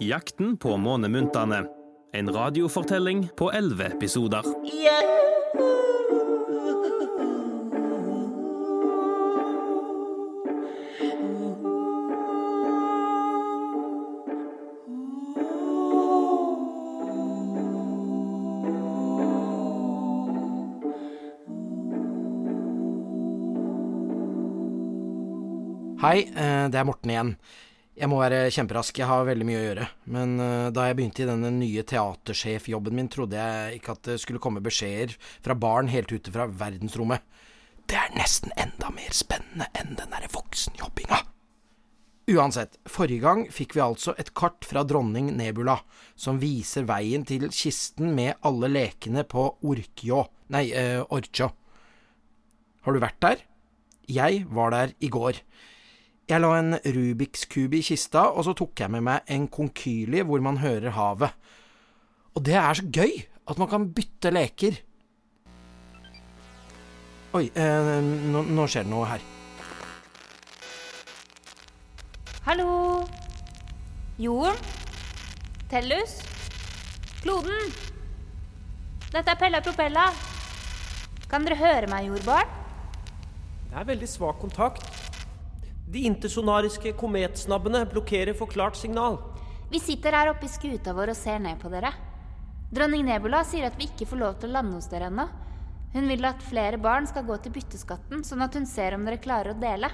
Jakten på månemyntene. En radiofortelling på elleve episoder. Hei, eh, det er Morten igjen. Jeg må være kjemperask, jeg har veldig mye å gjøre. Men uh, da jeg begynte i denne nye teatersjefjobben min, trodde jeg ikke at det skulle komme beskjeder fra barn helt ute fra verdensrommet. Det er nesten enda mer spennende enn den derre voksenjobbinga. Uansett, forrige gang fikk vi altså et kart fra dronning Nebula, som viser veien til kisten med alle lekene på Orkjå Nei, uh, Orkjå. Har du vært der? Jeg var der i går. Jeg la en Rubiks kube i kista, og så tok jeg med meg en konkyli hvor man hører havet. Og det er så gøy at man kan bytte leker. Oi, eh, nå, nå skjer det noe her. Hallo? Jorden? Tellus? Kloden? Dette er Pella Propella. Kan dere høre meg, jordbarn? Det er veldig svak kontakt. De intersonariske kometsnabbene blokkerer for klart signal. Vi sitter her oppe i skuta vår og ser ned på dere. Dronning Nebula sier at vi ikke får lov til å lande hos dere ennå. Hun vil at flere barn skal gå til bytteskatten, sånn at hun ser om dere klarer å dele.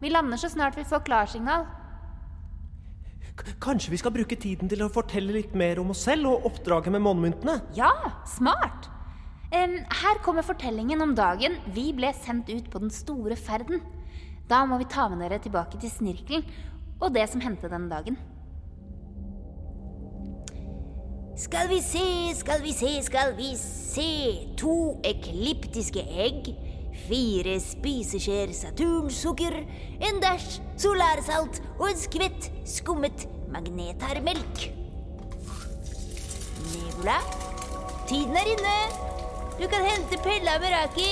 Vi lander så snart vi får klarsignal. K kanskje vi skal bruke tiden til å fortelle litt mer om oss selv og oppdraget med månemyntene? Ja, smart! Um, her kommer fortellingen om dagen vi ble sendt ut på den store ferden. Da må vi ta med dere tilbake til snirkelen og det som hendte den dagen. Skal vi se, skal vi se, skal vi se. To ekliptiske egg. Fire spiseskjeer saturnsukker. En dæsj solarsalt og en skvett skummet magnetarmelk. Nebula, tiden er inne. Du kan hente Pella og Meraki.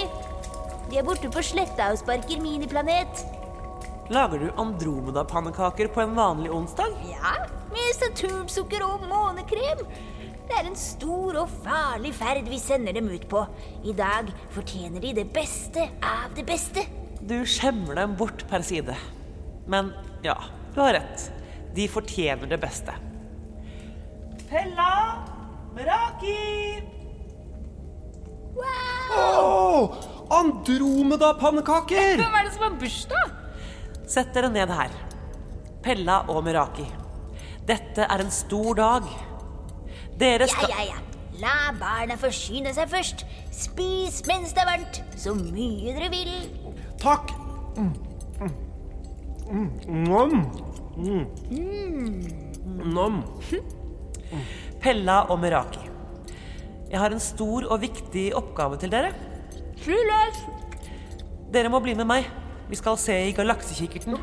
De er borte på sletta og sparker miniplanet. Lager du Andromeda-pannekaker på en vanlig onsdag? Ja, med saturnsukker og månekrem. Det er en stor og farlig ferd vi sender dem ut på. I dag fortjener de det beste av det beste. Du skjemmer dem bort per side. Men ja, du har rett. De fortjener det beste. Pella! Meraki! Wow! Åh, Andromeda-pannekaker! Hvem er det som har bursdag? Sett dere ned her. Pella og Meraki. Dette er en stor dag. Dere Ja, skal ja, ja. La barna forsyne seg først. Spis mens det er varmt, så mye dere vil. Takk. Mm. Mm. Mm. Mm. Nom. Pella og Meraki. Jeg har en stor og viktig oppgave til dere. Dere må bli med meg. Vi skal se i galaksekikkerten.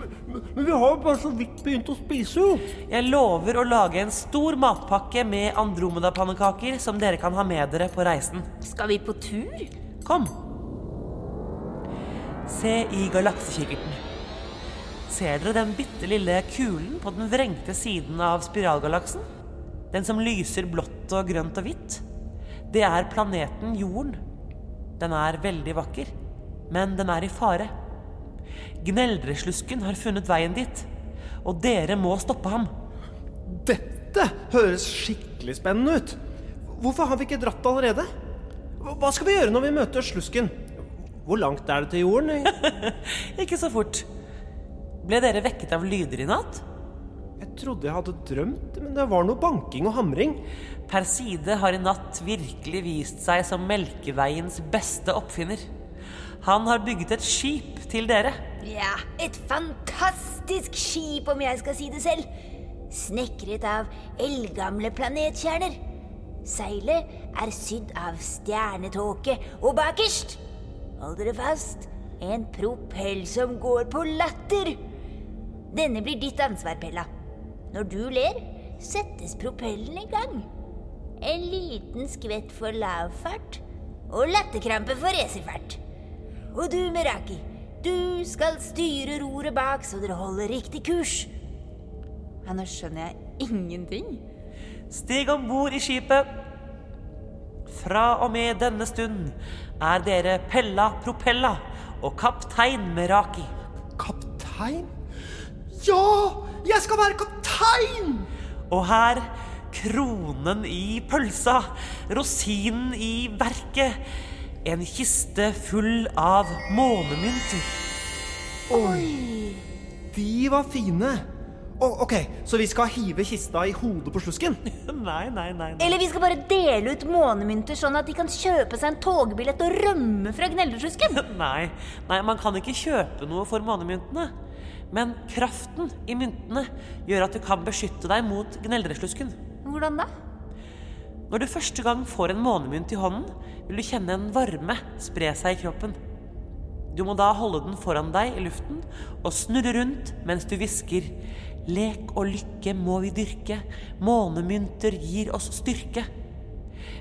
Men vi har jo bare så vidt begynt å spise, jo. Jeg lover å lage en stor matpakke med Andromeda-pannekaker som dere kan ha med dere på reisen. Skal vi på tur? Kom. Se i galaksekikkerten. Ser dere den bitte lille kulen på den vrengte siden av spiralgalaksen? Den som lyser blått og grønt og hvitt? Det er planeten Jorden. Den er veldig vakker, men den er i fare. Gneldreslusken har funnet veien dit, og dere må stoppe ham. Dette høres skikkelig spennende ut. Hvorfor har vi ikke dratt allerede? Hva skal vi gjøre når vi møter slusken? Hvor langt er det til jorden? Ikke så fort. Ble dere vekket av lyder i natt? Jeg trodde jeg hadde drømt, men det var noe banking og hamring. Perside har i natt virkelig vist seg som Melkeveiens beste oppfinner. Han har bygget et skip til dere. Ja, et fantastisk skip, om jeg skal si det selv. Snekret av eldgamle planetkjerner. Seilet er sydd av stjernetåke, og bakerst Hold dere fast en propell som går på latter. Denne blir ditt ansvar, Pella. Når du ler, settes propellen i gang. En liten skvett for lavfart og latterkrampe for racerfart. Og du, Meraki, du skal styre roret bak så dere holder riktig kurs. Ja, nå skjønner jeg ingenting. Stig om bord i skipet. Fra og med denne stund er dere Pella Propella og kaptein Meraki. Kaptein? Ja! Jeg skal være kaptein! Og her kronen i pølsa, rosinen i verket, en kiste full av månemynter. Oi! De var fine. Oh, ok, så vi skal hive kista i hodet på slusken? Nei, nei, nei. nei. Eller vi skal bare dele ut månemynter sånn at de kan kjøpe seg en togbillett og rømme fra Gneldreslusken. Nei, nei, man kan ikke kjøpe noe for månemyntene. Men kraften i myntene gjør at du kan beskytte deg mot gneldreslusken. Hvordan da? Når du første gang får en månemynt i hånden, vil du kjenne en varme spre seg i kroppen. Du må da holde den foran deg i luften og snurre rundt mens du hvisker Lek og lykke må vi dyrke, månemynter gir oss styrke.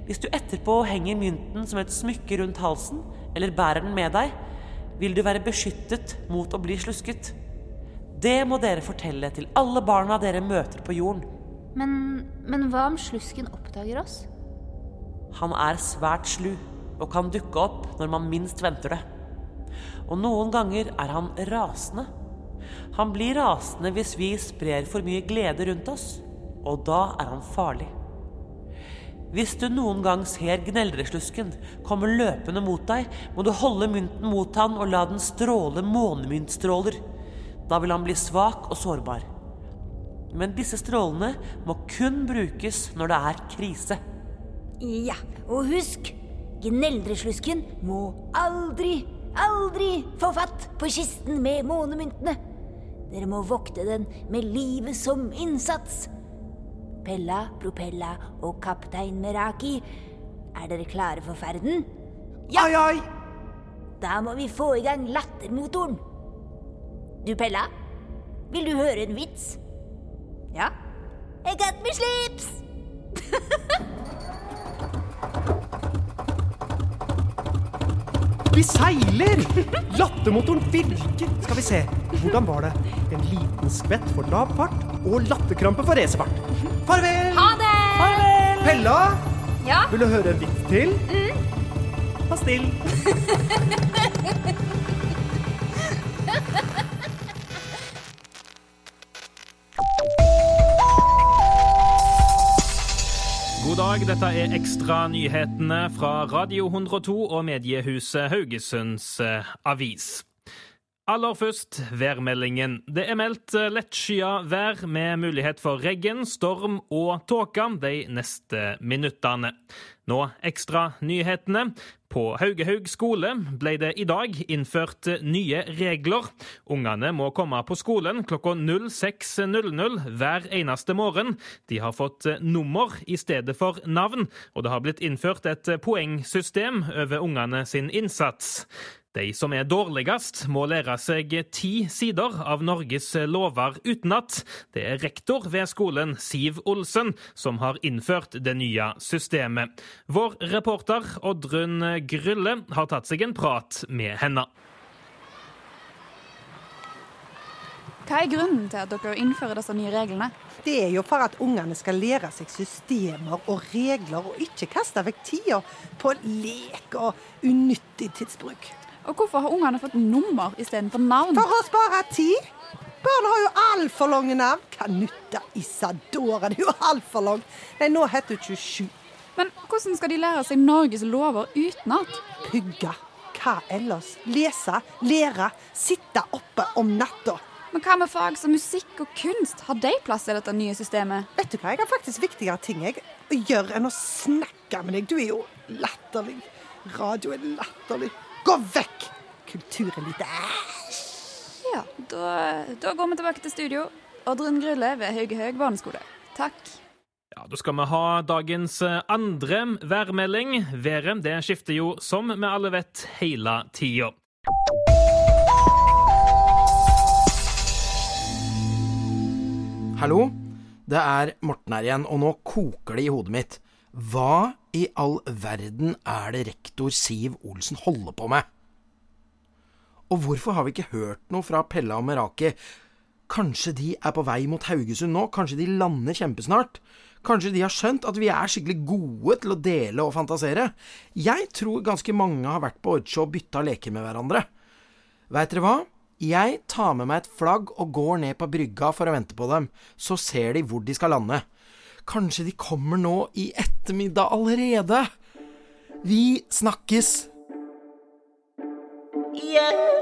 Hvis du etterpå henger mynten som et smykke rundt halsen, eller bærer den med deg, vil du være beskyttet mot å bli slusket. Det må dere fortelle til alle barna dere møter på jorden. Men, men hva om slusken oppdager oss? Han er svært slu og kan dukke opp når man minst venter det. Og noen ganger er han rasende. Han blir rasende hvis vi sprer for mye glede rundt oss, og da er han farlig. Hvis du noen gang ser gneldreslusken komme løpende mot deg, må du holde mynten mot han og la den stråle månemyntstråler. Da vil han bli svak og sårbar. Men disse strålene må kun brukes når det er krise. Ja, og husk, gneldreslusken må aldri, aldri få fatt på kisten med månemyntene. Dere må vokte den med livet som innsats. Pella, Propella og kaptein Meraki, er dere klare for ferden? Ai, ai! Da må vi få i gang lattermotoren. Du, Pella, vil du høre en vits? Ja? Jeg got me slips! Vi seiler! Lattermotoren virker. Skal vi se. Hvordan var det? En liten skvett for lav fart og latterkrampe for racerfart. Farvel! Ha det! Pella, Ja? vil du høre en vits til? Mm. Pastill. God dag, dette er Ekstra nyhetene fra Radio 102 og mediehuset Haugesunds eh, Avis. Aller først værmeldingen. Det er meldt lettskya vær med mulighet for regn, storm og tåke de neste minuttene. Nå ekstra nyhetene. På Haugehaug skole ble det i dag innført nye regler. Ungene må komme på skolen klokka 06.00 hver eneste morgen. De har fått nummer i stedet for navn, og det har blitt innført et poengsystem over ungene sin innsats. De som er dårligst, må lære seg ti sider av Norges lover utenat. Det er rektor ved skolen, Siv Olsen, som har innført det nye systemet. Vår reporter Oddrun Grylle har tatt seg en prat med henne. Hva er grunnen til at dere innfører disse nye reglene? Det er jo for at ungene skal lære seg systemer og regler, og ikke kaste vekk tida på lek og unyttig tidsbruk. Og hvorfor har ungene fått nummer istedenfor navn? For å spare tid. Barn har jo altfor lange navn. Kanutta Isadora, det er jo altfor langt. Nei, nå heter hun 27. Men hvordan skal de lære seg Norges lover utenat? Pugge. Hva ellers? Lese, lære, sitte oppe om natta. Men hva med fag som musikk og kunst? Har de plass i dette nye systemet? Vet du hva, jeg har faktisk viktigere ting jeg, gjøre enn å snakke med deg. Du er jo latterlig. Radio er latterlig. Gå vekk! Kulturelite. Ja, da, da går vi tilbake til studio. Oddrun Grylle ved Haugehaug barneskole. Takk. Ja, Da skal vi ha dagens eh, andre værmelding. Været det skifter jo, som vi alle vet, hele tida. Hallo? Det er Morten her igjen, og nå koker det i hodet mitt. Hva i all verden er det rektor Siv Olsen holder på med? Og hvorfor har vi ikke hørt noe fra Pella og Meraki? Kanskje de er på vei mot Haugesund nå? Kanskje de lander kjempesnart? Kanskje de har skjønt at vi er skikkelig gode til å dele og fantasere? Jeg tror ganske mange har vært på Ordsjå og bytta leker med hverandre. Veit dere hva? Jeg tar med meg et flagg og går ned på brygga for å vente på dem. Så ser de hvor de skal lande. Kanskje de kommer nå i ettermiddag allerede? Vi snakkes! Yeah.